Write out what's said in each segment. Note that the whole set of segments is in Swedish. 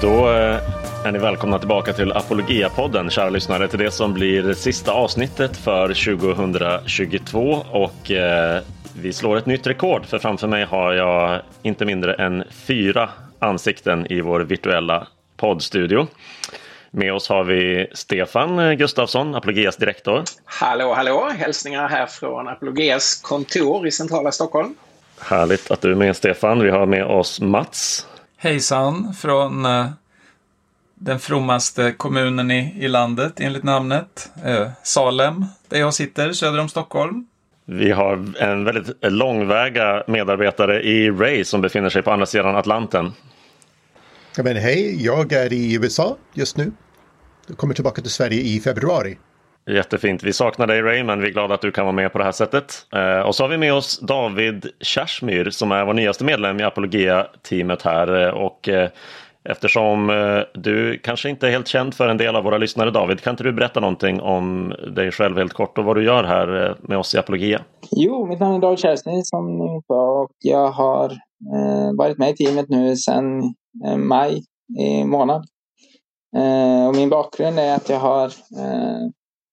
Då eh, är ni välkomna tillbaka till Apologia-podden, kära lyssnare, till det som blir sista avsnittet för 2022 och eh, vi slår ett nytt rekord för framför mig har jag inte mindre än fyra ansikten i vår virtuella poddstudio. Med oss har vi Stefan Gustafsson, Apologias direktor. Hallå, hallå! Hälsningar här från Apologias kontor i centrala Stockholm. Härligt att du är med Stefan. Vi har med oss Mats. Hejsan från eh, den frommaste kommunen i, i landet enligt namnet. Eh, Salem, där jag sitter söder om Stockholm. Vi har en väldigt långväga medarbetare i Ray som befinner sig på andra sidan Atlanten. Ja, men hej, jag är i USA just nu. Jag kommer tillbaka till Sverige i februari. Jättefint. Vi saknar dig Ray, men vi är glada att du kan vara med på det här sättet. Eh, och så har vi med oss David Kersmyr som är vår nyaste medlem i Apologia-teamet här. Eh, och eh, eftersom eh, du kanske inte är helt känd för en del av våra lyssnare David, kan inte du berätta någonting om dig själv helt kort och vad du gör här eh, med oss i Apologia? Jo, mitt namn är David Kersmyr som ni sa och jag har eh, varit med i teamet nu sedan eh, maj i månad. Eh, och min bakgrund är att jag har eh,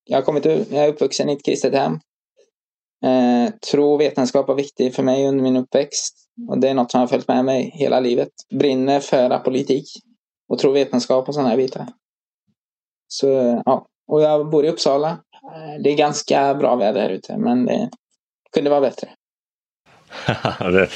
jag, har kommit jag är uppvuxen i ett kristet hem. Eh, tro och vetenskap var viktigt för mig under min uppväxt. Och det är något som har följt med mig hela livet. Brinner för politik och tro och vetenskap och sådana här bitar. Så ja, och jag bor i Uppsala. Eh, det är ganska bra väder här ute, men det kunde vara bättre. det,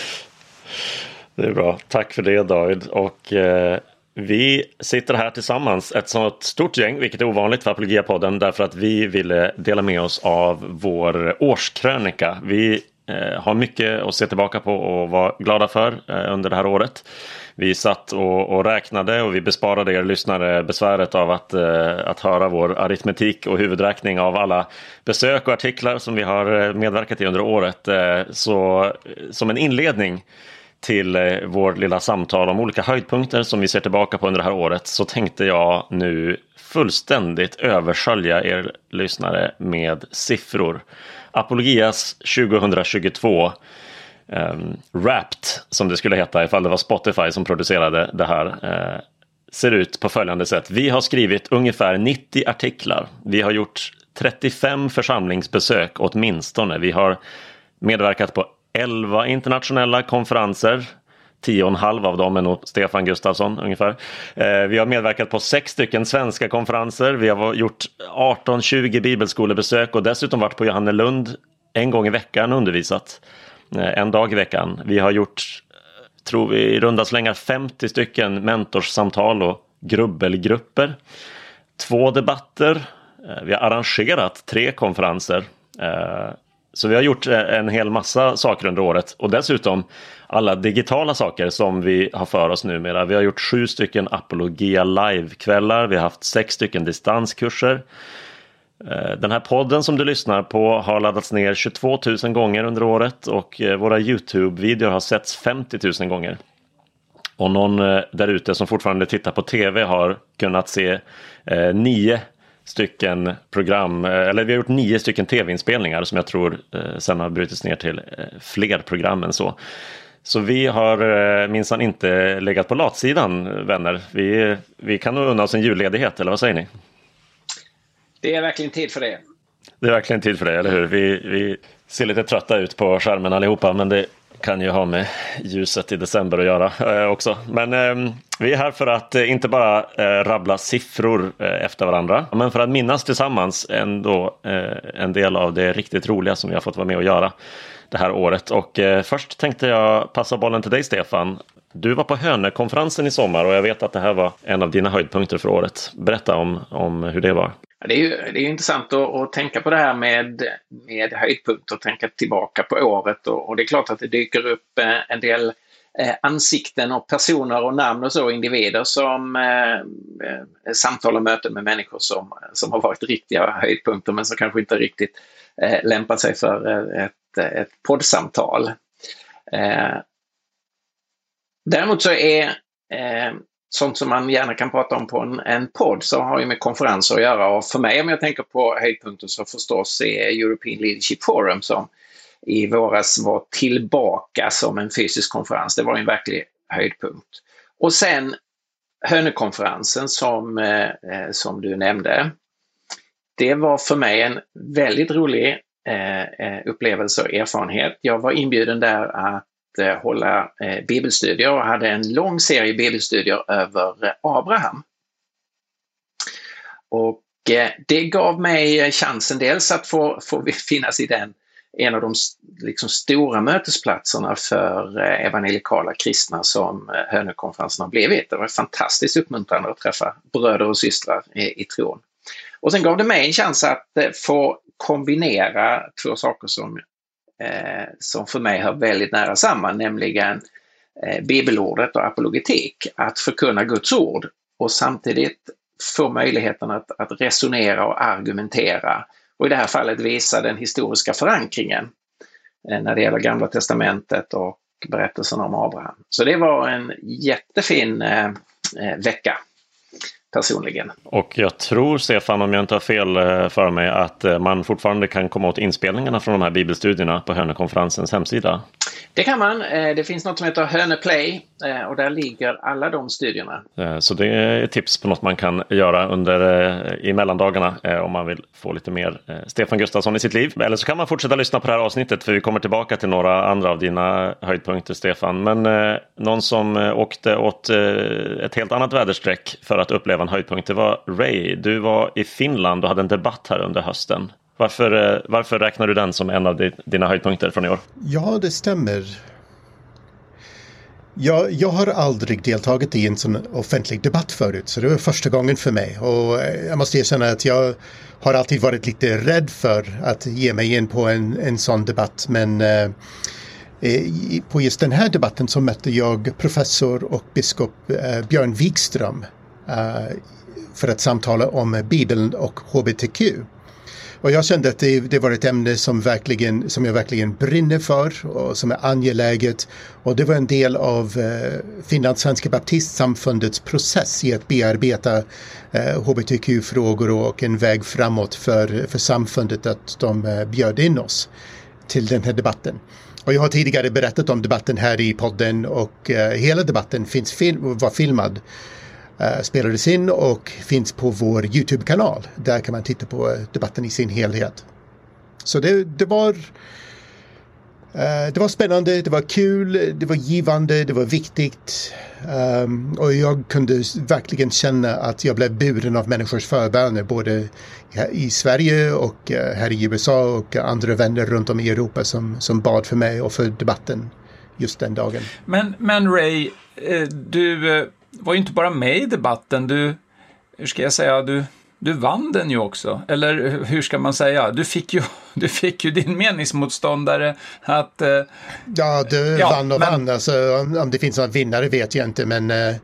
det, är bra. Tack för det David. Och eh, vi sitter här tillsammans, ett sådant stort gäng, vilket är ovanligt för Apologia-podden, därför att vi ville dela med oss av vår årskrönika. Vi eh, har mycket att se tillbaka på och vara glada för eh, under det här året. Vi satt och, och, räknade och vi besparade er lyssnare besväret av att, eh, att höra vår aritmetik och huvudräkning av alla besök och artiklar som vi har eh, medverkat i under året. Eh, så eh, som en inledning till eh, vårt lilla samtal om olika höjdpunkter som vi ser tillbaka på under det här året så tänkte jag nu fullständigt överskölja er lyssnare med siffror. Apologias 2022 um, ehm, Wrapped som det skulle heta ifall det var Spotify som producerade det här uh, ser ut på följande sätt. Vi har skrivit ungefär 90 artiklar. Vi har gjort 35 församlingsbesök åtminstone. Vi har medverkat på 11 internationella konferenser. 10,5 av dem är nog Stefan Gustafsson ungefär. Eh, vi har medverkat på sex stycken svenska konferenser. Vi har gjort 18-20 bibelskolebesök och dessutom varit på Johannelund en gång i veckan och undervisat. Eh, en dag i veckan. Vi har gjort, eh, tror vi, i runda slängar 50 stycken mentorssamtal och grubbelgrupper. Två debatter. Vi har arrangerat tre konferenser. Så vi har gjort eh, en hel massa saker under året och dessutom alla digitala saker som vi har för oss numera. Vi har gjort sju stycken Apologia live-kvällar, vi har haft sex stycken distanskurser. Eh, den här podden som du lyssnar på har laddats ner 22 000 gånger under året och eh, våra Youtube-videor har setts 50 000 gånger. Och någon där ute som fortfarande tittar på tv har kunnat se eh, nio stycken program, eh, eller vi har gjort nio stycken tv-inspelningar som jag tror eh, sen har brutits ner till eh, fler program än så. Så vi har eh, minsann inte legat på latsidan vänner. Vi, vi kan nog unna oss en julledighet, eller vad säger ni? Det är verkligen tid för det. Det är verkligen tid för det, eller hur? Vi, vi ser lite trötta ut på skärmen allihopa, men det kan ju ha med ljuset i december att göra eh, också. Men eh, vi är här för att eh, inte bara eh, rabbla siffror eh, efter varandra, men för att minnas tillsammans ändå eh, en del av det riktigt roliga som vi har fått vara med och göra det här året. Och eh, först tänkte jag passa bollen till dig Stefan. Du var på Hönökonferensen i sommar och jag vet att det här var en av dina höjdpunkter för året. Berätta om, om hur det var. Det är ju det är intressant att, att, tänka på det här med, med höjdpunkter och tänka tillbaka på året och, och, det är klart att det dyker upp eh, en del eh, ansikten och personer och namn och så, individer som eh, eh samtal och möten med människor som, som har varit riktiga höjdpunkter men som kanske inte riktigt eh, lämpar sig för ett, ett poddsamtal. Eh, däremot så är sånt som man gärna kan prata om på en, en podd så har ju med konferenser att göra. Och för mig om jag tänker på höjdpunkten så förstås är European Leadership Forum som i våras var tillbaka som en fysisk konferens. Det var en verklig höjdpunkt. Och sen Hönökonferensen som, eh, eh, som du nämnde. Det var för mig en väldigt rolig eh, upplevelse och erfarenhet. Jag var inbjuden där att Eh, hålla eh, bibelstudier och hade en lång serie bibelstudier över eh, Abraham. Och det gav mig chansen dels att få, få finnas i den en av de liksom, stora mötesplatserna för eh, evangelikala kristna som eh, Hönökonferensen har blivit. Det var fantastiskt uppmuntrande att träffa bröder och systrar i, i tron. Och sen gav det mig en chans att eh, få kombinera två saker som, eh, som för mig hör väldigt nära samman, nämligen eh, bibelordet och apologetik. Att förkunna Guds ord och samtidigt få möjligheten att, att resonera och argumentera och i det här fallet visa den historiska förankringen eh, när det gäller Gamla Testamentet och berättelsen om Abraham. Så det var en jättefin eh, eh, vecka personligen. Och jag tror, Stefan, om jag inte har fel eh, för mig, att eh, man fortfarande kan komma åt inspelningarna från de här bibelstudierna på Hönökonferensens hemsida. Det kan man. Eh, det finns något som heter Höneplay eh, och där ligger alla de studierna. Eh, så det är ett tips på något man kan göra under i mellandagarna om man vill få lite mer Stefan Gustafsson i sitt liv. Eller så kan man fortsätta lyssna på det här avsnittet för vi kommer tillbaka till några andra av dina höjdpunkter Stefan. Men någon som åkte åt ett helt annat väderstreck för att uppleva en höjdpunkt det var Ray. Du var i Finland och hade en debatt här under hösten. Varför, eh, varför räknar du den som en av dina höjdpunkter från i år? Ja, det stämmer. Jag, jag har aldrig deltagit i en sån offentlig debatt förut, så det var första gången för mig. Och eh, jag måste erkänna att jag har alltid varit lite rädd för att ge mig in på en, en sån debatt. Men eh, eh på just den här debatten så mötte jag professor och biskop eh, Björn Wikström eh, för att samtala om Bibeln och HBTQ. Och jag kände att det, det, var ett ämne som, verkligen, som jag verkligen brinner för och som är angeläget. Och det var en del av eh, Finlands svenska baptistsamfundets process i att bearbeta eh, hbtq-frågor och en väg framåt för, för samfundet att de eh, bjöd in oss till den här debatten. Och jag har tidigare berättat om debatten här i podden och eh, hela debatten finns fil var filmad Eh, Eh, spelades in och finns på vår Youtube-kanal. Där kan man titta på eh, debatten i sin helhet. Så det, det var eh, det var spännande, det var kul, det var givande, det var viktigt. Um, och jag kunde verkligen känna att jag blev buren av människors förböner både i Sverige och här i USA och andra vänner runt om i Europa som, som bad för mig och för debatten just den dagen. Men, men Ray, du var ju inte bara med i debatten, du, hur ska jag säga, du, du vann den ju också. Eller hur ska man säga? Du fick ju, du fick ju din meningsmotståndare att... Eh, ja, du ja, vann och men... vann. Alltså, om, om det finns några vinnare vet jag inte, men, eh,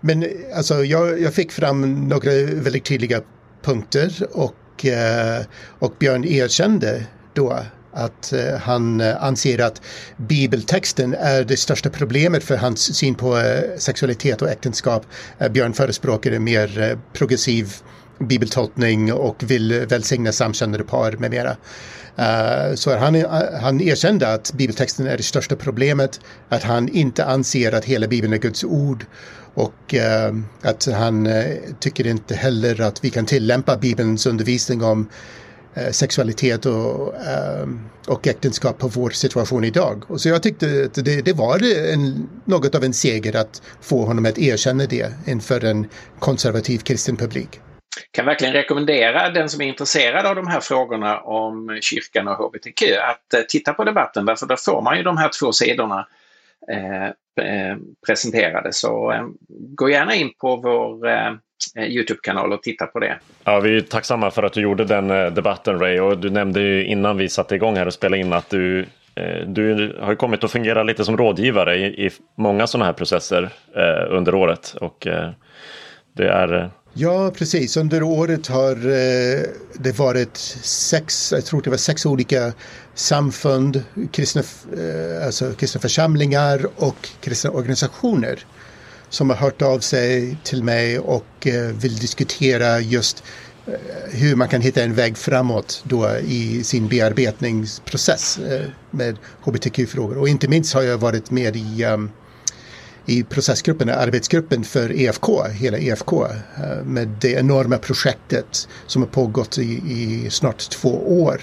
men alltså, jag, jag fick fram några väldigt tydliga punkter och, eh, och Björn erkände då att eh, han eh, anser att bibeltexten är det största problemet för hans syn på eh, sexualitet och äktenskap. Björn förespråkar en mer progressiv bibeltolkning och vill välsigna samkönade par med mera. så han, han erkände att bibeltexten är det största problemet, att han inte anser att hela bibeln är Guds ord och att han tycker inte heller att vi kan tillämpa bibelns undervisning om Eh, sexualitet och, eh, och äktenskap på vår situation idag. Och så jag tyckte att det, det var en, något av en seger att få honom att erkänna det inför en konservativ kristen publik. Kan verkligen rekommendera den som är intresserad av de här frågorna om kyrkan och hbtq att eh, titta på debatten därför då får man ju de här två sidorna eh, presenterade. Så eh, gå gärna in på vår Eh, Youtube-kanal och titta på det. Ja, vi är tacksamma för att du gjorde den eh, debatten Ray och du nämnde ju innan vi satte igång här och spelade in att du eh, du har kommit att fungera lite som rådgivare i, i många sådana här processer eh, under året. Och eh, det är... Ja, precis. Under året har eh, det varit sex, jag tror det var sex olika samfund, kristna, alltså kristna församlingar och kristna organisationer som har hört av sig till mig och eh, vill diskutera just eh, hur man kan hitta en väg framåt då i sin bearbetningsprocess eh, med hbtq-frågor. Och inte minst har jag varit med i, ehm, i processgruppen, arbetsgruppen för EFK, hela EFK, med det enorma projektet som har pågått i, i snart två år.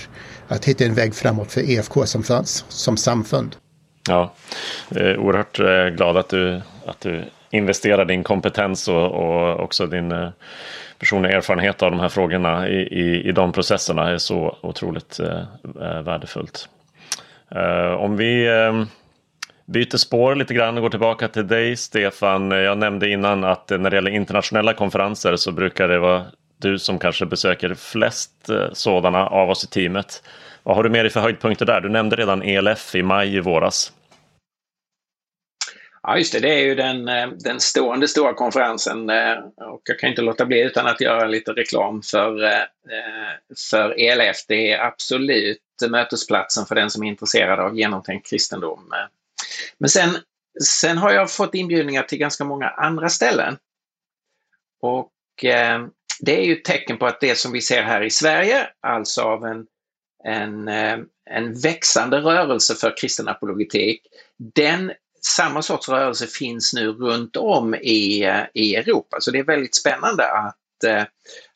Att hitta en väg framåt för EFK som, som samfund. Ja, oerhört glad att du, att du investera din kompetens och, och också din eh, personliga erfarenhet av de här frågorna i, i, i de processerna är så otroligt eh, eh, värdefullt. Eh, om vi eh, byter spår lite grann och går tillbaka till dig Stefan. Jag nämnde innan att när det gäller internationella konferenser så brukar det vara du som kanske besöker flest eh, sådana av oss i teamet. Vad har du med dig för höjdpunkter där? Du nämnde redan ELF i maj i våras. Ja, just det. Det är ju den, eh, den stående stora konferensen eh, och jag kan inte låta bli utan att göra lite reklam för, eh, för ELF. Det är absolut mötesplatsen för den som är intresserad av genomtänkt kristendom. Men sen, sen har jag fått inbjudningar till ganska många andra ställen. Och det är ju ett tecken på att det som vi ser här i Sverige, alltså av en, en, en växande rörelse för kristen apologetik, den samma sorts rörelse finns nu runt om i, eh, i Europa. Så det är väldigt spännande att, eh,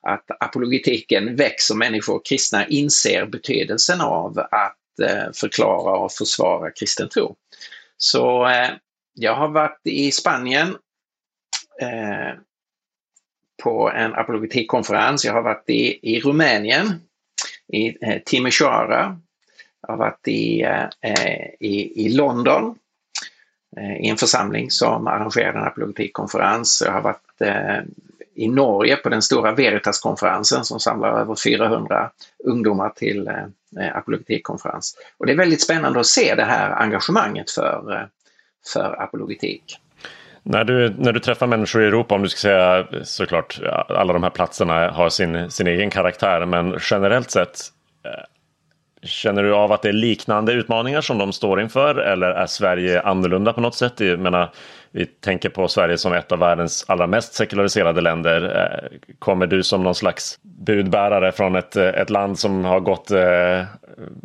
att apologetiken växer. Människor, kristna, inser betydelsen av att eh, förklara och försvara kristen tro. Så jag har varit i Spanien eh, på en apologetikkonferens. Jag har varit i, i Rumänien, i eh, Timisoara. Jag har varit i, eh, i, i London Eh, i en församling som arrangerade en apologetikkonferens. Jag har varit eh, i Norge på den stora Veritas-konferensen som samlar över 400 ungdomar till eh, eh, apologetikkonferens. Och det är väldigt spännande att se det här engagemanget för, eh, för apologetik. När du, när du träffar människor i Europa, om du ska säga såklart alla de här platserna har sin, sin egen karaktär, men generellt sett Känner du av att det är liknande utmaningar som de står inför eller är Sverige annorlunda på något sätt? Jag menar, vi tänker på Sverige som ett av världens allra mest sekulariserade länder. Eh, kommer du som någon slags budbärare från ett, eh, ett land som har gått eh,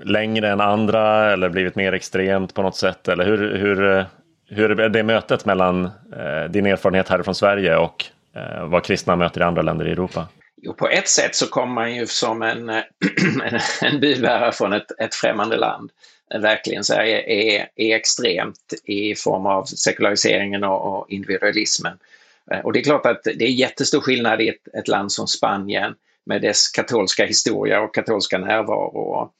längre än andra eller blivit mer extremt på något sätt? Eller hur, hur, eh, hur är det mötet mellan din erfarenhet härifrån Sverige och vad kristna möter i andra länder i Europa? Jo, på ett sätt så kommer man ju som en, en, en budbärare från ett, ett främmande land. Verkligen Sverige är, är extremt i form av sekulariseringen och, och individualismen. Eh, och det är klart att det är jättestor skillnad i ett, ett land som Spanien med dess katolska historia och katolska närvaro och,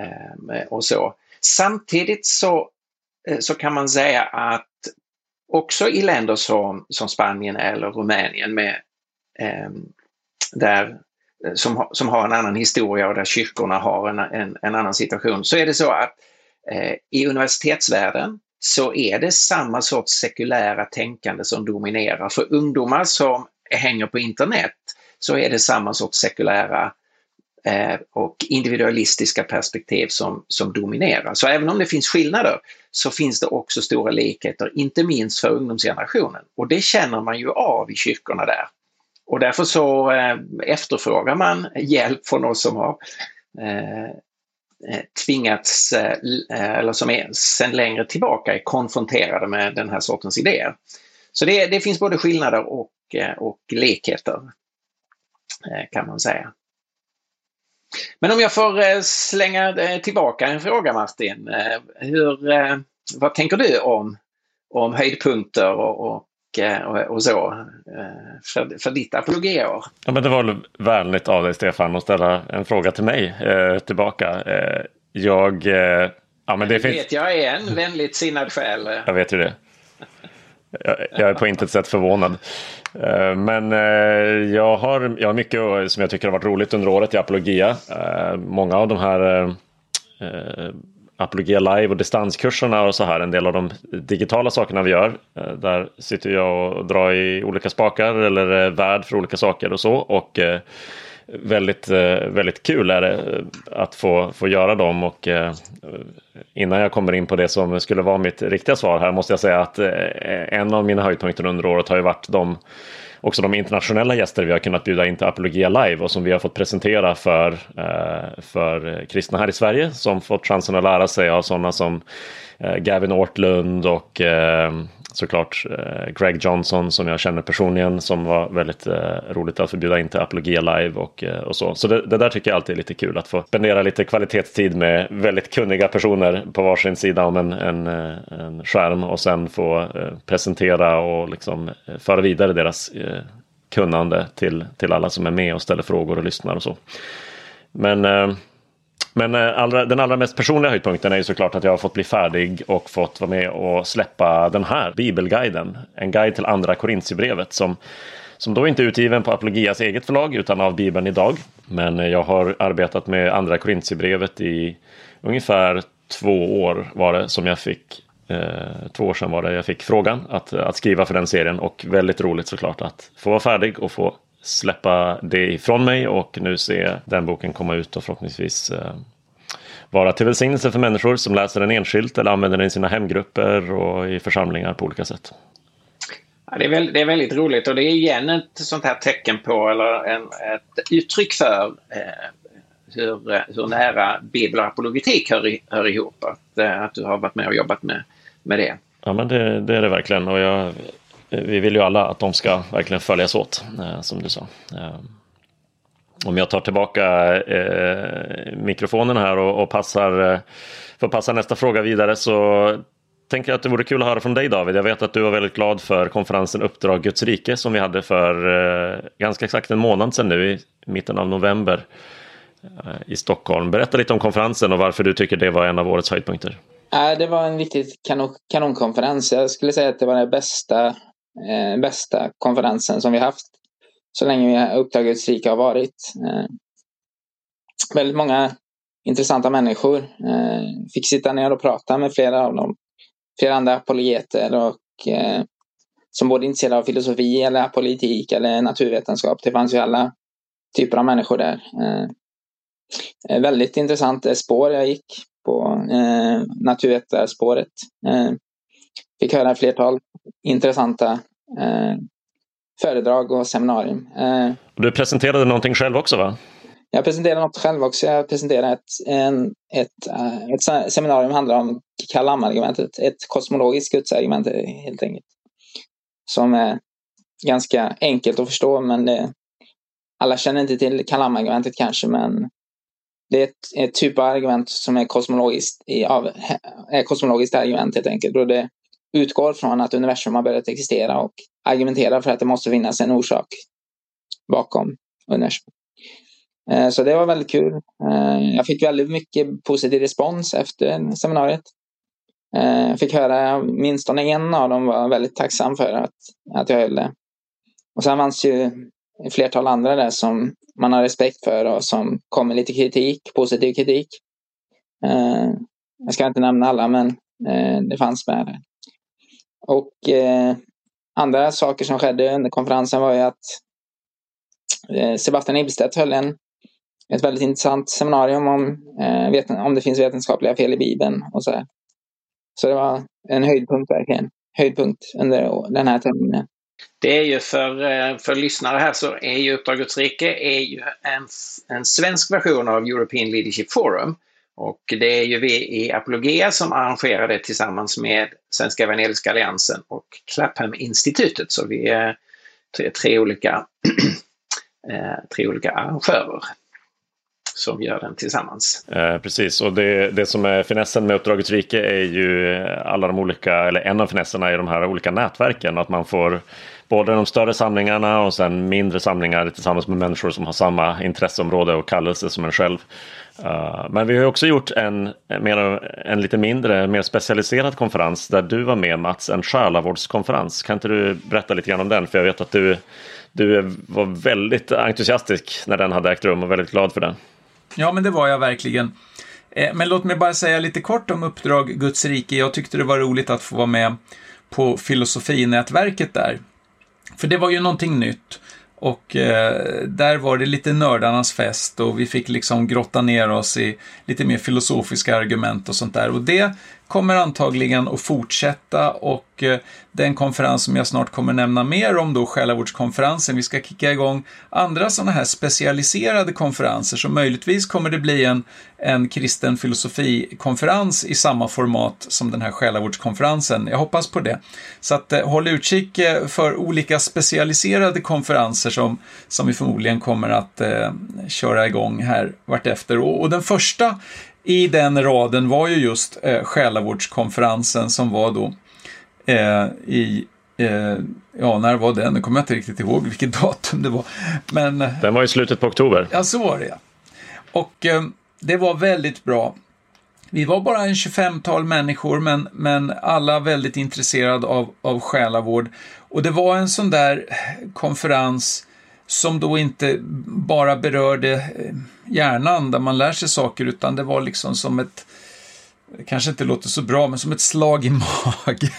ehm, och så. Samtidigt så, eh, så kan man säga att också i länder som, som Spanien eller Rumänien med ehm, där, eh, som, som har en annan historia och där kyrkorna har en, en, en annan situation, så är det så att eh, i universitetsvärlden så är det samma sorts sekulära tänkande som dominerar. För ungdomar som hänger på internet så är det samma sorts sekulära eh, och individualistiska perspektiv som, som dominerar. Så även om det finns skillnader så finns det också stora likheter, inte minst för ungdomsgenerationen. Och det känner man ju av i kyrkorna där. Och därför så eh, efterfrågar man hjälp från oss som har eh, eh tvingats, eh, eh, eller som är sedan längre tillbaka är konfronterade med den här sortens idéer. Så det, det finns både skillnader och, och likheter kan man säga. Men om jag får slänga tillbaka en fråga Martin. Hur, vad tänker du om, om höjdpunkter och, och och, och så eh, för, för ditt apologiaår. Ja, men det var vänligt av dig Stefan att ställa en fråga till mig eh, tillbaka. Eh, jag... Eh, ja, men det finns... vet jag är en vänligt sinnad själ. Jag vet ju det. Jag, jag är på intet sätt förvånad. Eh, men eh, jag har, jag har mycket som jag tycker har varit roligt under året i apologia. Många av de här Apologia Live och distanskurserna och så här. En del av de digitala sakerna vi gör. Eh, där sitter jag och drar i olika spakar eller är värd för olika saker och så. Och eh, väldigt, eh, väldigt kul är det eh, att få, få göra dem. Och eh, innan jag kommer in på det som skulle vara mitt riktiga svar här måste jag säga att en av mina höjdpunkter under året har ju varit de också de internationella gäster vi har kunnat bjuda in till Apologia Live och som vi har fått presentera för, för kristna här i Sverige som fått chansen att lära sig av sådana som Gavin Ortlund och såklart eh, Greg Johnson som jag känner personligen som var väldigt eh, roligt att få bjuda in till Apologia Live och, eh, och så. Så det, det, där tycker jag alltid är lite kul att få spendera lite kvalitetstid med väldigt kunniga personer på varsin sida om en, en, eh, en skärm och sen få eh, presentera och liksom eh, föra vidare deras kunnande till, till alla som är med och ställer frågor och lyssnar och så. Men men eh, allra, den allra mest personliga höjdpunkten är ju såklart att jag har fått bli färdig och fått vara med och släppa den här bibelguiden. En guide till andra Korintierbrevet som, som då inte är utgiven på Apologias eget förlag utan av Bibeln idag. Men eh, jag har arbetat med andra Korintierbrevet i ungefär två år var det som jag fick eh, två år sedan var det jag fick frågan att, att skriva för den serien och väldigt roligt såklart att få vara färdig och få släppa det ifrån mig och nu se den boken komma ut och förhoppningsvis eh, vara till välsignelse för människor som läser den enskilt eller använder den i sina hemgrupper och i församlingar på olika sätt. Ja, det, är väldigt, det är väldigt roligt och det är igen ett sånt här tecken på eller en, ett uttryck för eh, hur, hur nära bibel och apologetik hör, hör ihop. Att, eh, att du har varit med och jobbat med, med det. Ja men det, det är det verkligen och jag Eh, vi vill ju alla att de ska verkligen följas åt, eh, som du sa. Eh, om jag tar tillbaka eh, mikrofonen här och, och passar, eh, får passa nästa fråga vidare så tänker jag att det vore kul att höra från dig David. Jag vet att du var väldigt glad för konferensen Uppdrag Guds rike som vi hade för eh, ganska exakt en månad sedan nu i mitten av november i Stockholm. Berätta lite om konferensen och varför du tycker det var en av årets höjdpunkter. Det var en riktigt kanon, kanonkonferens. Jag skulle säga att det var det bästa eh, bästa konferensen som vi haft så länge Uppdragets rike har varit. Eh, väldigt många intressanta människor. Eh, fick sitta ner och prata med flera av dem. Flera andra apologeter och eh, som både är intresserade av filosofi eller politik eller naturvetenskap. Det fanns ju alla typer av människor där. Eh, väldigt intressant spår jag gick på, eh, naturvetarspåret. Eh, fick höra ett flertal intressanta eh, föredrag och seminarium. Eh, du presenterade någonting själv också va? Jag presenterade något själv också. Jag presenterade ett, en, ett, uh, ett seminarium som handlar om Kalam-argumentet. Ett kosmologiskt gudsargument helt enkelt. Som är ganska enkelt att förstå men det, alla känner inte till Kalam-argumentet kanske men det är ett, ett typ av argument som är kosmologiskt, av, är kosmologiskt argument helt enkelt. Och det utgår från att universum har börjat existera och argumenterar för att det måste finnas en orsak bakom universum. Eh, så det var väldigt kul. Eh, jag fick väldigt mycket positiv respons efter seminariet. Eh, jag fick höra åtminstone en av dem var väldigt tacksam för att, att jag höll det. Och sen fanns ju ett flertal andra där som man har respekt för och som kom med lite kritik, positiv kritik. Jag ska inte nämna alla men det fanns med. Och eh, andra saker som skedde under konferensen var ju att eh, Sebastian Ibstedt höll en, ett väldigt intressant seminarium om, eh, veten, om det finns vetenskapliga fel i Bibeln och så här. Så det var en höjdpunkt verkligen. Höjdpunkt under den här terminen. Det är ju för, eh, för lyssnare här så är ju Uppdrag Guds rike är ju en, en svensk version av European Leadership Forum. Och det är ju vi i Apologia som arrangerar det tillsammans med Svenska Evangeliska Alliansen och Clapham-institutet. Så vi är tre, tre olika, eh, tre olika arrangörer som gör den tillsammans. Eh, precis, och det, det som är finessen med Uppdraget rike är ju alla de olika, eller en av finesserna är de här olika nätverken. Att man får både de större samlingarna och sen mindre samlingar tillsammans med människor som har samma intresseområde och kallelse som en själv. Uh, men vi har också gjort en, mer, en lite mindre, mer specialiserad konferens där du var med Mats, en själavårdskonferens. Kan inte du berätta lite grann om den? För jag vet att du, du var väldigt entusiastisk när den hade ägt rum och väldigt glad för den. Ja, men det var jag verkligen. Eh, men låt mig bara säga lite kort om Uppdrag Guds rike. Jag tyckte det var roligt att få vara med på filosofinätverket där. För det var ju någonting nytt. Och eh, där var det lite nördarnas fest och vi fick liksom grotta ner oss i lite mer filosofiska argument och sånt där. Och det kommer antagligen att fortsätta och eh, den konferens som jag snart kommer nämna mer om då, Själavårdskonferensen, vi ska kicka igång andra sådana här specialiserade konferenser, så möjligtvis kommer det bli en, en kristen filosofikonferens i samma format som den här Själavårdskonferensen. Jag hoppas på det. Så att eh, håll utkik eh, för olika specialiserade konferenser som, som vi förmodligen kommer att eh, köra igång här vartefter. Och, och den första i den raden var ju just eh, själavårdskonferensen som var då eh, i eh, Ja, när var den? Nu kommer jag inte riktigt ihåg vilket datum det var. Men, eh, den var i slutet på oktober. Ja, så var det ja. Och eh, det var väldigt bra. Vi var bara en 25-tal människor, men, men alla väldigt intresserade av, av själavård. Och det var en sån där konferens som då inte bara berörde eh, hjärnan där man lär sig saker, utan det var liksom som ett det kanske inte låter så bra, men som ett slag i magen.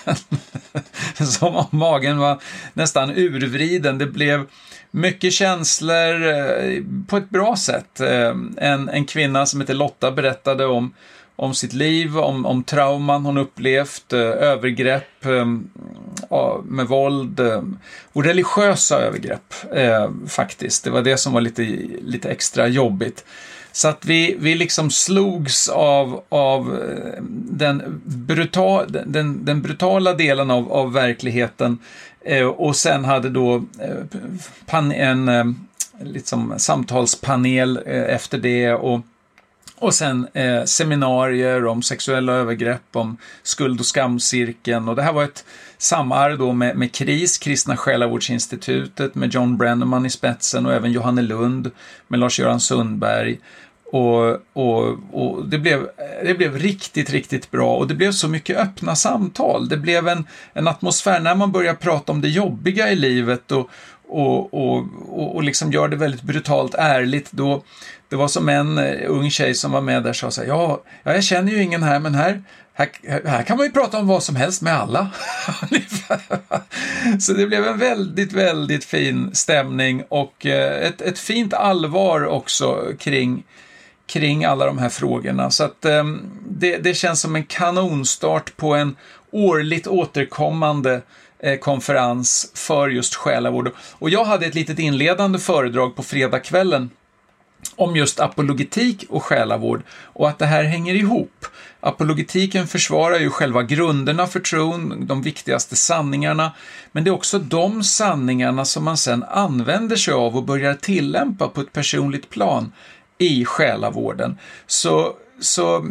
som om magen var nästan urvriden. Det blev mycket känslor eh, på ett bra sätt. Eh, en, en kvinna som heter Lotta berättade om om sitt liv, om, om trauman hon upplevt, övergrepp med våld eh, och religiösa övergrepp eh, faktiskt. Det var det som var lite, lite extra jobbigt. Så att vi, vi liksom slogs av, av eh, den, brutal, den, den brutala delen av, av verkligheten eh, och sen hade då eh, pan, en liksom, samtalspanel efter det och och sen eh, seminarier om sexuella övergrepp, om skuld och skamcirkeln. Och det här var ett samarbete då med, med KRIS, Kristna Själavårdsinstitutet, med John Brenneman i spetsen och även Johanne Lund med Lars-Göran Sundberg. Och, och, och det, blev, det blev riktigt, riktigt bra och det blev så mycket öppna samtal. Det blev en, en atmosfär när man börjar prata om det jobbiga i livet och, och, och, och, och liksom gör det väldigt brutalt ärligt, då, det var som en eh, ung tjej som var med där sa så här, ja, jag känner ju ingen här, men här, här, här kan man ju prata om vad som helst med alla. så det blev en väldigt, väldigt fin stämning och eh, ett, ett fint allvar också kring, kring alla de här frågorna. Så att ehm, det, det känns som en kanonstart på en årligt återkommande eh, konferens för just själavård. Och jag hade ett litet inledande föredrag på fredagskvällen om just apologetik och själavård och att det här hänger ihop. Apologetiken försvarar ju själva grunderna för tron, de viktigaste sanningarna, men det är också de sanningarna som man sedan använder sig av och börjar tillämpa på ett personligt plan i själavården. Så, så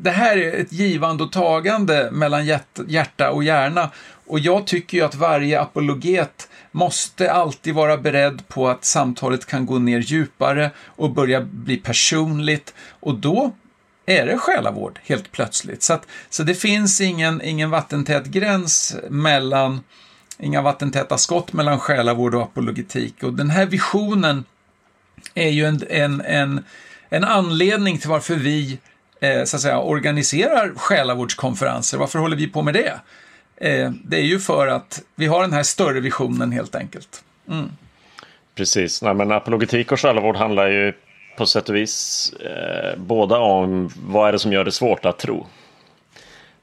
det här är ett givande och tagande mellan hjärta och hjärna och jag tycker ju att varje apologet måste alltid vara beredd på att samtalet kan gå ner djupare och börja bli personligt och då är det själavård helt plötsligt. Så, att, så det finns ingen, ingen vattentät gräns mellan, inga vattentäta skott mellan själavård och apologetik. Och den här visionen är ju en, en, en, en anledning till varför vi eh, så att säga, organiserar själavårdskonferenser. Varför håller vi på med det? Eh, det är ju för att vi har den här större visionen helt enkelt. Mm. Precis, Nej, men apologetik och själavård handlar ju på sätt och vis eh, båda om vad är det som gör det svårt att tro.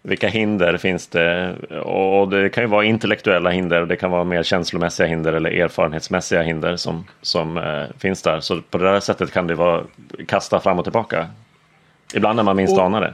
Vilka hinder finns det? Och det kan ju vara intellektuella hinder, det kan vara mer känslomässiga hinder eller erfarenhetsmässiga hinder som, som eh, finns där. Så på det där sättet kan det vara kasta fram och tillbaka. Ibland när man minst anar det.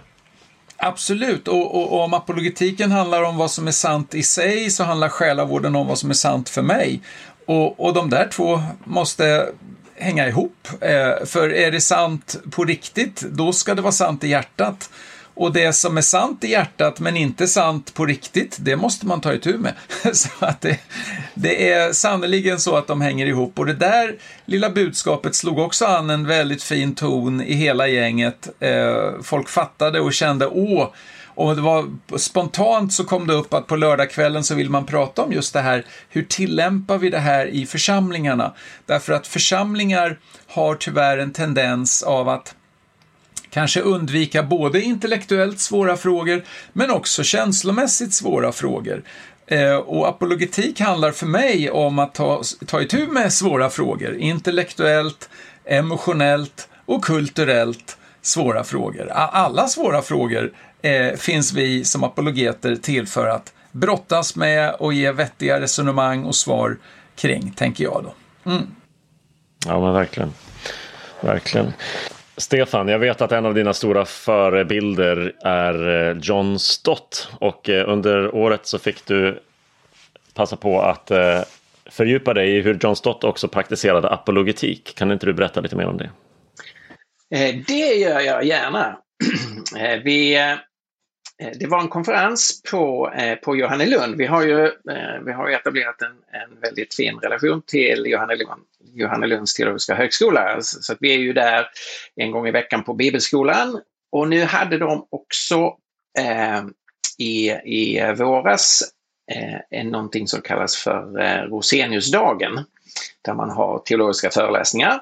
Absolut, och, och, och, om apologetiken handlar om vad som är sant i sig så handlar själavården om vad som är sant för mig. Och, och de där två måste hänga ihop. Eh, för är det sant på riktigt, då ska det vara sant i hjärtat. Och det som är sant i hjärtat men inte sant på riktigt, det måste man ta itu med. så att det, det är sannerligen så att de hänger ihop. Och det där lilla budskapet slog också an en väldigt fin ton i hela gänget. Eh, folk fattade och kände, åh, och det var spontant så kom det upp att på lördagskvällen så vill man prata om just det här, hur tillämpar vi det här i församlingarna? Därför att församlingar har tyvärr en tendens av att Kanske undvika både intellektuellt svåra frågor, men också känslomässigt svåra frågor. Eh, och apologetik handlar för mig om att ta, ta itu med svåra frågor, intellektuellt, emotionellt och kulturellt, svåra frågor. Alla svåra frågor eh, finns vi som apologeter till för att brottas med och ge vettiga resonemang och svar kring, tänker jag då. Mm. Ja, men verkligen. Verkligen. Stefan, jag vet att en av dina stora förebilder är eh, John Stott och eh, under året så fick du passa på att eh, fördjupa dig i hur John Stott också praktiserade apologetik. Kan inte du berätta lite mer om det? Det gör jag gärna. Vi Eh, det var en konferens på, eh, på Johannelund. Vi har ju, eh, vi har etablerat en, en väldigt fin relation till Johannelund, Johannelunds teologiska högskola. Så att vi är ju där en gång i veckan på bibelskolan. Och nu hade de också eh, i, i våras eh, någonting som kallas för eh, Roseniusdagen. Där man har teologiska föreläsningar.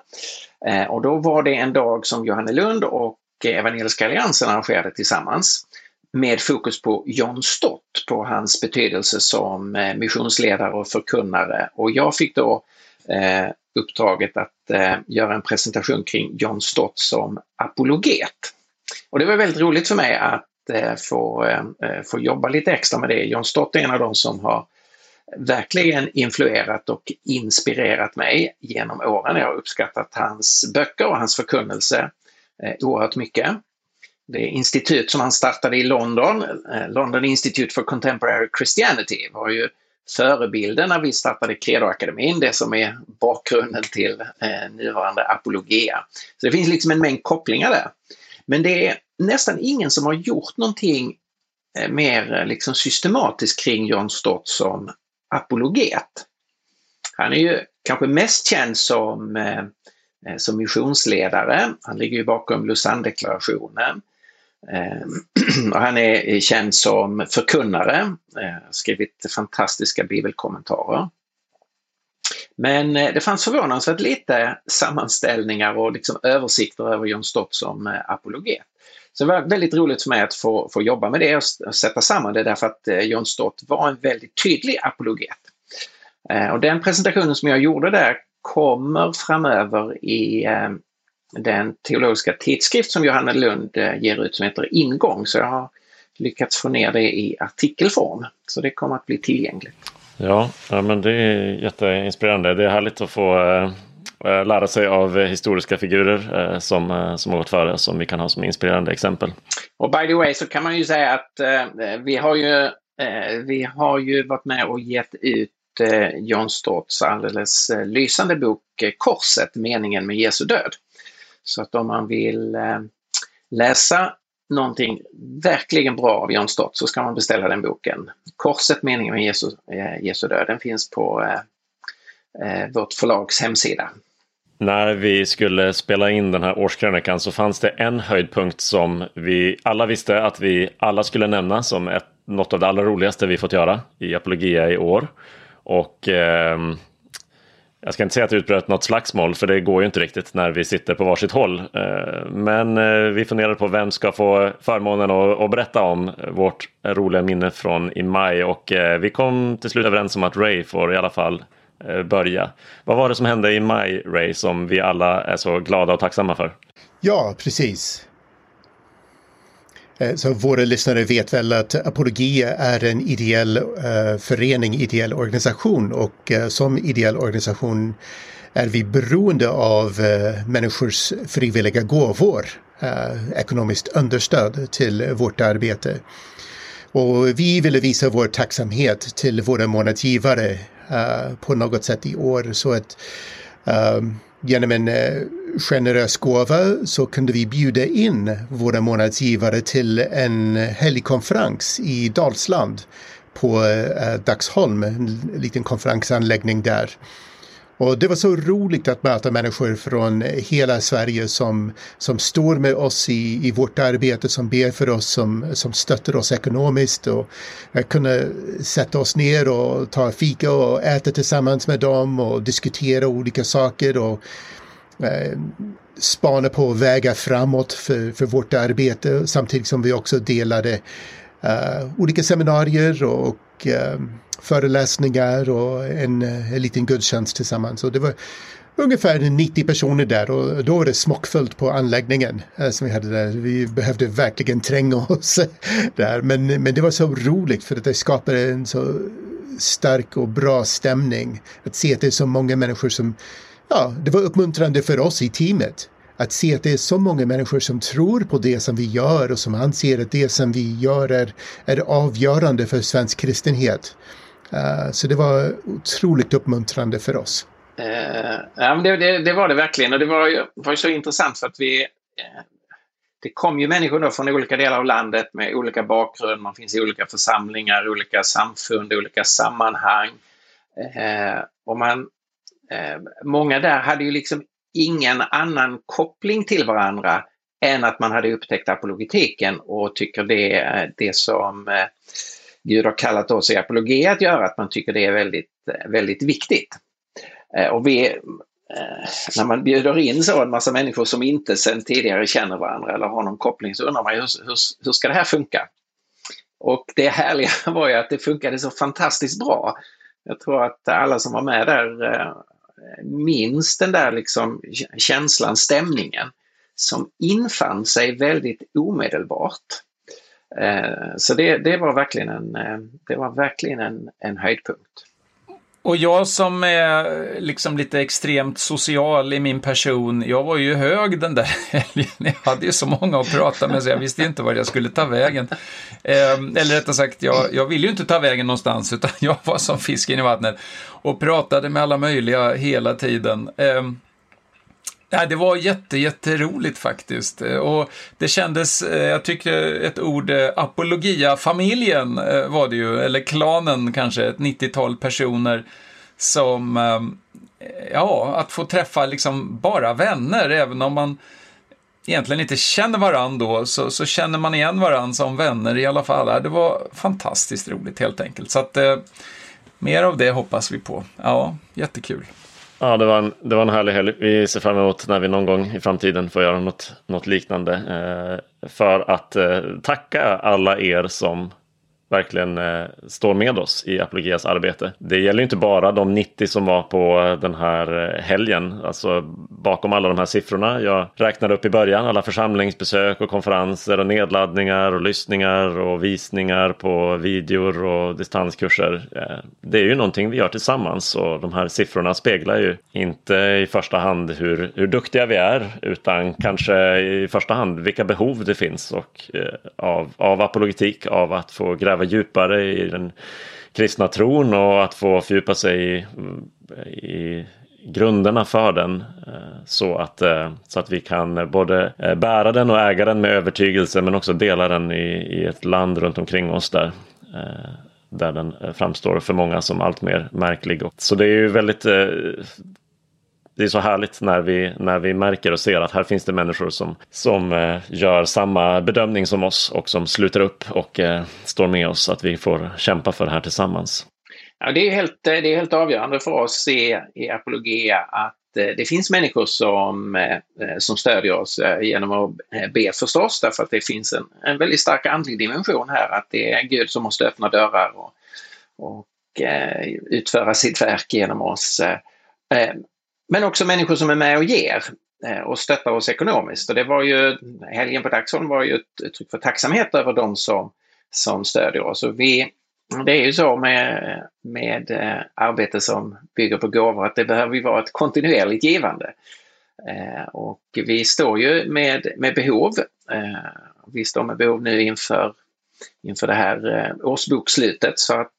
Eh, och då var det en dag som Johannelund och Evangeliska Alliansen arrangerade tillsammans med fokus på John Stott, på hans betydelse som eh, missionsledare och förkunnare. Och jag fick då eh, uppdraget att eh, göra en presentation kring John Stott som apologet. Och det var väldigt roligt för mig att eh, få, eh, eh, få jobba lite extra med det. John Stott är en av de som har verkligen influerat och inspirerat mig genom åren. Jag har uppskattat hans böcker och hans förkunnelse oerhört mycket det institut som han startade i London, eh, London Institute for Contemporary Christianity, var ju förebilden när vi startade Credoakademin, det som är bakgrunden till eh, nuvarande Apologia. Så det finns liksom en mängd kopplingar där. Men det är nästan ingen som har gjort någonting eh, mer eh, liksom systematiskt kring John Stott som apologet. Han är ju kanske mest känd som, eh, eh som missionsledare. Han ligger ju bakom Lausanne-deklarationen. Eh, han är känd som förkunnare, eh, skrivit fantastiska bibelkommentarer. Men eh, det fanns förvånansvärt lite sammanställningar och liksom översikter över John Stott som eh, apologet. Så det var väldigt roligt för mig att få, få jobba med det och sätta samman det därför att eh, John Stott var en väldigt tydlig apologet. Ehm, och den presentationen som jag gjorde där kommer framöver i ehm, den teologiska tidskrift som Johanna Lund eh, ger ut som heter Ingång. Så jag har lyckats få ner det i artikelform. Så det kommer att bli tillgängligt. Ja, ja men det är jätteinspirerande. Det är härligt att få äh, lära sig av historiska figurer äh, som, som har gått före som vi kan ha som inspirerande exempel. Och by the way så kan man ju säga att vi, har ju, vi har ju varit med och gett ut John Stotts alldeles lysande bok Korset, meningen med Jesu död. Så att om man vill eh, läsa någonting verkligen bra av John Stott så ska man beställa den boken. Korset, meningen med Jesu, eh, Jesu död, den finns på eh, eh, vårt förlags hemsida. När vi skulle spela in den här årskrönikan så fanns det en höjdpunkt som vi alla visste att vi alla skulle nämna som ett, något av det allra roligaste vi fått göra i Apologia i år. Och eh, jag ska inte säga att det utbröt något slagsmål, för det går ju inte riktigt när vi sitter på varsitt håll. Eh, men eh, vi funderade på vem ska få förmånen att berätta om vårt roliga minne från i maj och eh, vi kom till slut överens om att Ray får i alla fall börja. Vad var det som hände i maj, Ray, som vi alla är så glada och tacksamma för? Ja, precis. Eh, så våra lyssnare vet väl att Apologia är en ideell eh, förening, ideell organisation och eh, som ideell organisation är vi beroende av människors frivilliga gåvor, ekonomiskt understöd till vårt arbete. Och vi ville visa vår tacksamhet till våra månadsgivare på något sätt i år så att genom en eh, generös gåva så kunde vi bjuda in våra månadsgivare till en helgkonferens i Dalsland på eh, Daxholm, en liten konferensanläggning där. Och det var så roligt att möta människor från hela Sverige som, som står med oss i, i vårt arbete, som ber för oss, som, som stöttar oss ekonomiskt. Och kunna sätta oss ner och ta fika och äta tillsammans med dem och diskutera olika saker och eh, spana på vägar framåt för, för vårt arbete samtidigt som vi också delade eh, olika seminarier och eh, föreläsningar och en, eh, en liten gudstjänst tillsammans. Så det var ungefär 90 personer där och då var det smockfullt på anläggningen eh, som vi hade där. Vi behövde verkligen tränga oss där. Men, men det var så roligt för att det skapade en så stark och bra stämning. Att se att det är så många människor som, ja, det var uppmuntrande för oss i teamet. Att se att det är så många människor som tror på det som vi gör och som anser att det som vi gör är, är avgörande för svensk kristenhet. Eh, så det var otroligt uppmuntrande för oss. Uh, ja, men det, det, det, var det verkligen och det var ju, var ju så intressant för att vi eh, det kom ju människor då från olika delar av landet med olika bakgrund. Man finns i olika församlingar, olika samfund, olika sammanhang. och man, många där hade ju liksom ingen annan koppling till varandra än att man hade upptäckt apologetiken och tycker det är det som eh, Gud har kallat oss i apologi att göra, att man tycker det är väldigt, väldigt viktigt. Eh, och vi, eh, när man bjuder in så en massa människor som inte sedan tidigare känner varandra eller har någon koppling så undrar man hur, hur, hur ska det här funka? Och det härliga var ju att det funkade så fantastiskt bra. Jag tror att alla som var med där eh, minns den där liksom känslan, stämningen som infann sig väldigt omedelbart. Eh, så det, det var verkligen en, eh, det var verkligen en, en höjdpunkt. Och jag som är liksom lite extremt social i min person, jag var ju hög den där helgen. Jag hade ju så många att prata med så jag visste inte var jag skulle ta vägen. Eh, eller rättare sagt, jag, jag ville ju inte ta vägen någonstans utan jag var som fisken i vattnet och pratade med alla möjliga hela tiden. Nej, det var jätte, jätteroligt faktiskt. Eh, och det kändes, eh, jag tycker ett ord, eh, apologia-familjen var det ju, eller klanen kanske, ett 90-tal personer som, ja, att få träffa liksom bara vänner, även om man egentligen inte känner varandra då, så, så känner man igen varandra som vänner i alla fall. Det var fantastiskt roligt helt enkelt. Så att, mer av det hoppas vi på. Ja, jättekul. Ja, det var, en, det var en härlig helg. Vi ser fram emot när vi någon gång i framtiden får göra något, något liknande. Eh, för att eh, tacka alla er som verkligen eh, står med oss i Apologias arbete. Det gäller inte bara de 90 som var på den här eh, helgen. Alltså bakom alla de här siffrorna jag räknade upp i början. Alla församlingsbesök och konferenser och nedladdningar och lyssningar och visningar på videor och distanskurser. Eh, det är ju någonting vi gör tillsammans och de här siffrorna speglar ju inte i första hand hur, hur duktiga vi är utan kanske i första hand vilka behov det finns och, eh, av, av apologetik, av att få gräva gräva djupare i den kristna tron och att få fördjupa sig i, i grunderna för den eh, så att, eh, så att vi kan både eh, bära den och äga den med övertygelse men också dela den i, i ett land runt omkring oss där där den framstår för många som allt mer märklig. Så det är ju väldigt det är så härligt när vi, när vi märker och ser att här finns det människor som, som eh, gör samma bedömning som oss och som sluter upp och eh, står med oss. Att vi får kämpa för det här tillsammans. Ja, det, är helt, eh, det är helt avgörande för oss i, i Apologia att eh, det finns människor som, eh, eh som stödjer oss eh, genom att eh, be förstås, därför att det finns en, en väldigt stark andlig dimension här, att det är Gud som måste öppna dörrar och, och utföra sitt verk genom oss. Men också människor som är med och ger eh, och stöttar oss ekonomiskt. Och det var ju, helgen på Dagsholm var ju ett uttryck för tacksamhet över de som, som stödjer oss. Och vi, det är ju så med, med eh, arbete som bygger på gåvor att det behöver ju vara ett kontinuerligt givande. Eh, och vi står ju med, med behov. Vi står med behov nu inför, inför det här årsbokslutet så att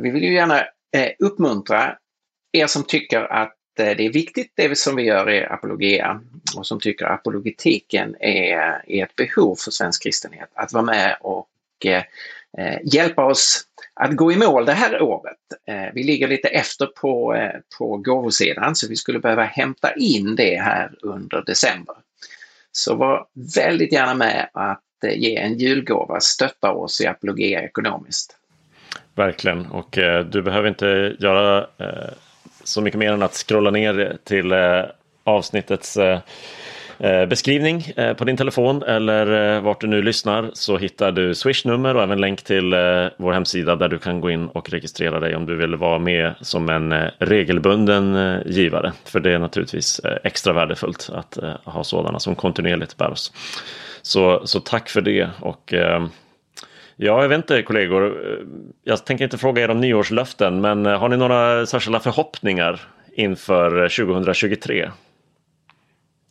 vi vill ju gärna uppmuntra er som tycker att eh, det är viktigt det som vi gör i Apologia och som tycker apologetiken är, är ett behov för svensk kristenhet att vara med och eh, eh hjälpa oss att gå i mål det här året. Eh, vi ligger lite efter på, eh, på gåvosidan så vi skulle behöva hämta in det här under december. Så var väldigt gärna med att eh, ge en julgåva, stötta oss i Apologia ekonomiskt. Verkligen, och eh, du behöver inte göra eh, så mycket mer än att scrolla ner till eh, avsnittets eh, eh beskrivning eh, på din telefon eller eh, vart du nu lyssnar så hittar du Swish-nummer och även länk till eh, vår hemsida där du kan gå in och registrera dig om du vill vara med som en regelbunden givare. För det är naturligtvis extra värdefullt att ha sådana som kontinuerligt bär oss. Så, så tack för det. Och Ja, jag vet inte kollegor. Jag tänker inte fråga er om nyårslöften, men eh, har ni några särskilda förhoppningar inför eh, 2023?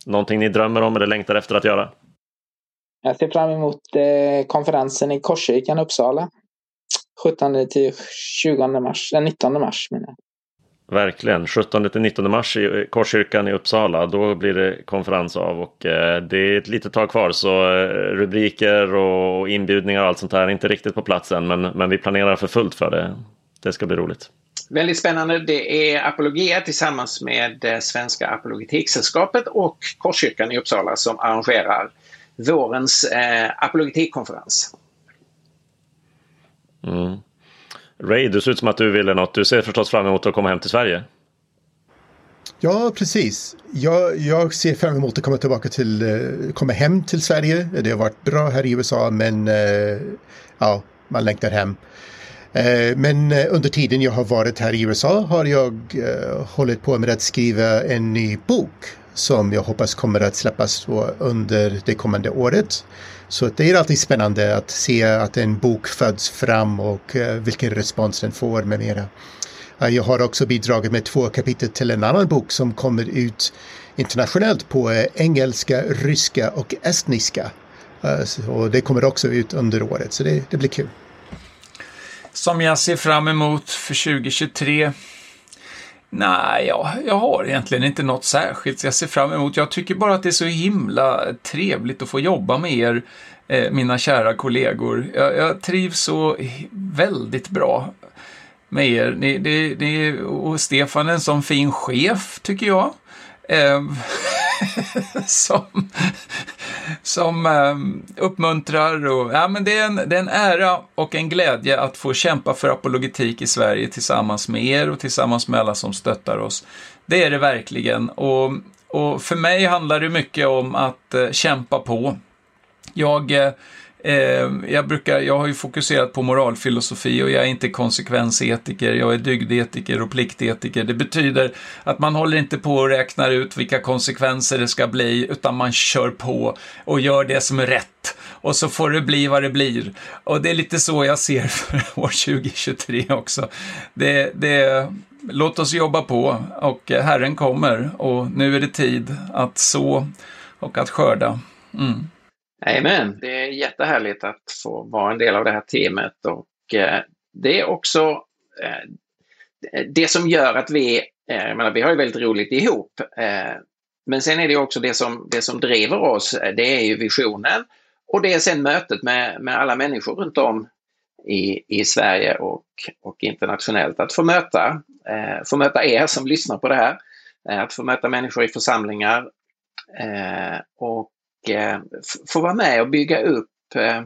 Någonting ni drömmer om eller längtar efter att göra? Jag ser fram emot eh, konferensen i Korskyrkan Uppsala. 17 till 20 mars, den 19 mars menar jag. Verkligen. 17 till 19 mars i Korskyrkan i Uppsala. Då blir det konferens av och eh, det är ett litet tag kvar så eh, rubriker och inbjudningar och allt sånt här är inte riktigt på plats än men, men vi planerar för fullt för det. Det ska bli roligt. Väldigt spännande. Det är Apologia tillsammans med eh, Svenska Apologetiksällskapet och Korskyrkan i Uppsala som arrangerar vårens eh, apologetikkonferens. Mm. Ray, du ser ut som att du ville något. Du ser förstås fram emot att komma hem till Sverige. Ja, precis. Jag, jag ser fram emot att komma tillbaka till, eh, komma hem till Sverige. Det har varit bra här i USA, men eh, ja, man längtar hem. Eh, men under tiden jag har varit här i USA har jag hållit på med att skriva en ny bok som jag hoppas kommer att släppas under det kommande året. Så det är alltid spännande att se att en bok föds fram och eh, vilken respons den får med mera. Eh, jag har också bidragit med två kapitel till en annan bok som kommer ut internationellt på eh, engelska, ryska och estniska. och det kommer också ut under året så det, det blir kul. Som jag ser fram emot för 2023 Nej, ja, jag har egentligen inte något särskilt jag ser fram emot. Jag tycker bara att det är så himla trevligt att få jobba med er, eh, mina kära kollegor. Jag, jag trivs så väldigt bra med er. Ni, ni, ni, och Stefan är en sån fin chef, tycker jag. Eh, som som eh, uppmuntrar och ja, men det är, en, det är en ära och en glädje att få kämpa för apologetik i Sverige tillsammans med er och tillsammans med alla som stöttar oss. Det är det verkligen och, och för mig handlar det mycket om att eh, kämpa på. Jag eh, Eh, Ehm, jag, brukar, jag har ju fokuserat på moralfilosofi och jag är inte konsekvensetiker, jag är dygdetiker och pliktetiker. Det betyder att man håller inte på och räknar ut vilka konsekvenser det ska bli, utan man kör på och gör det som är rätt. Och så får det bli vad det blir. Och det är lite så jag ser för år 2023 också. Det, det, låt oss jobba på och Herren kommer och nu är det tid att så och att skörda. Mm. Amen. Det är jättehärligt att få vara en del av det här teamet och eh, det är också eh, det som gör att vi, eh, jag menar, vi har ju väldigt roligt ihop. Men sen är det också det som, det som driver oss, det är ju visionen och det är sen mötet med, med alla människor runt om i, i Sverige och, och internationellt. Att få möta, eh, få möta er som lyssnar på det här, eh, att få möta människor i församlingar eh, och eh, få vara med och bygga upp eh,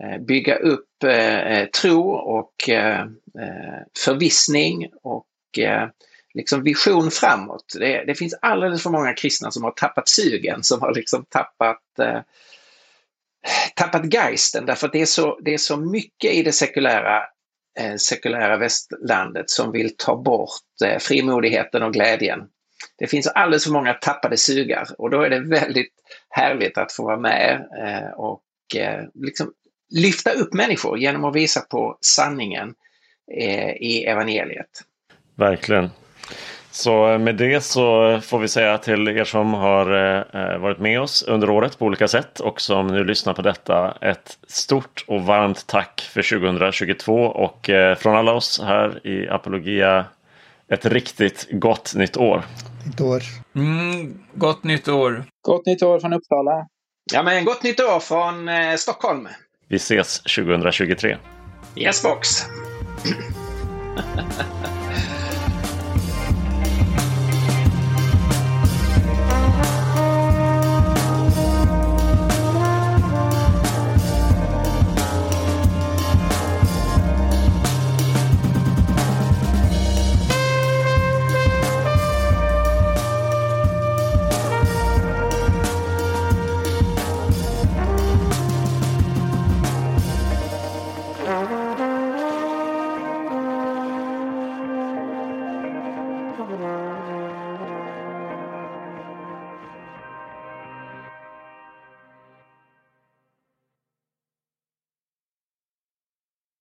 eh, bygga upp eh, eh, tro och eh, eh förvissning och eh, liksom vision framåt. Det, det, finns alldeles för många kristna som har tappat sugen, som har liksom tappat tappat geisten därför att det är så, det är så mycket i det sekulära sekulära västlandet som vill ta bort frimodigheten och glädjen det finns alldeles för många tappade sugar och då är det väldigt härligt att få vara med eh, och eh, liksom lyfta upp människor genom att visa på sanningen eh, i evangeliet. Verkligen. Så med det så får vi säga till er som har varit med oss under året på olika sätt och som nu lyssnar på detta ett stort och varmt tack för 2022 och från alla oss här i Apologia ett riktigt gott nytt år. Nytt år. Mm, gott nytt år. Gott nytt år från Uppsala. Ja, men gott nytt år från eh, Stockholm. Vi ses 2023. Yes box.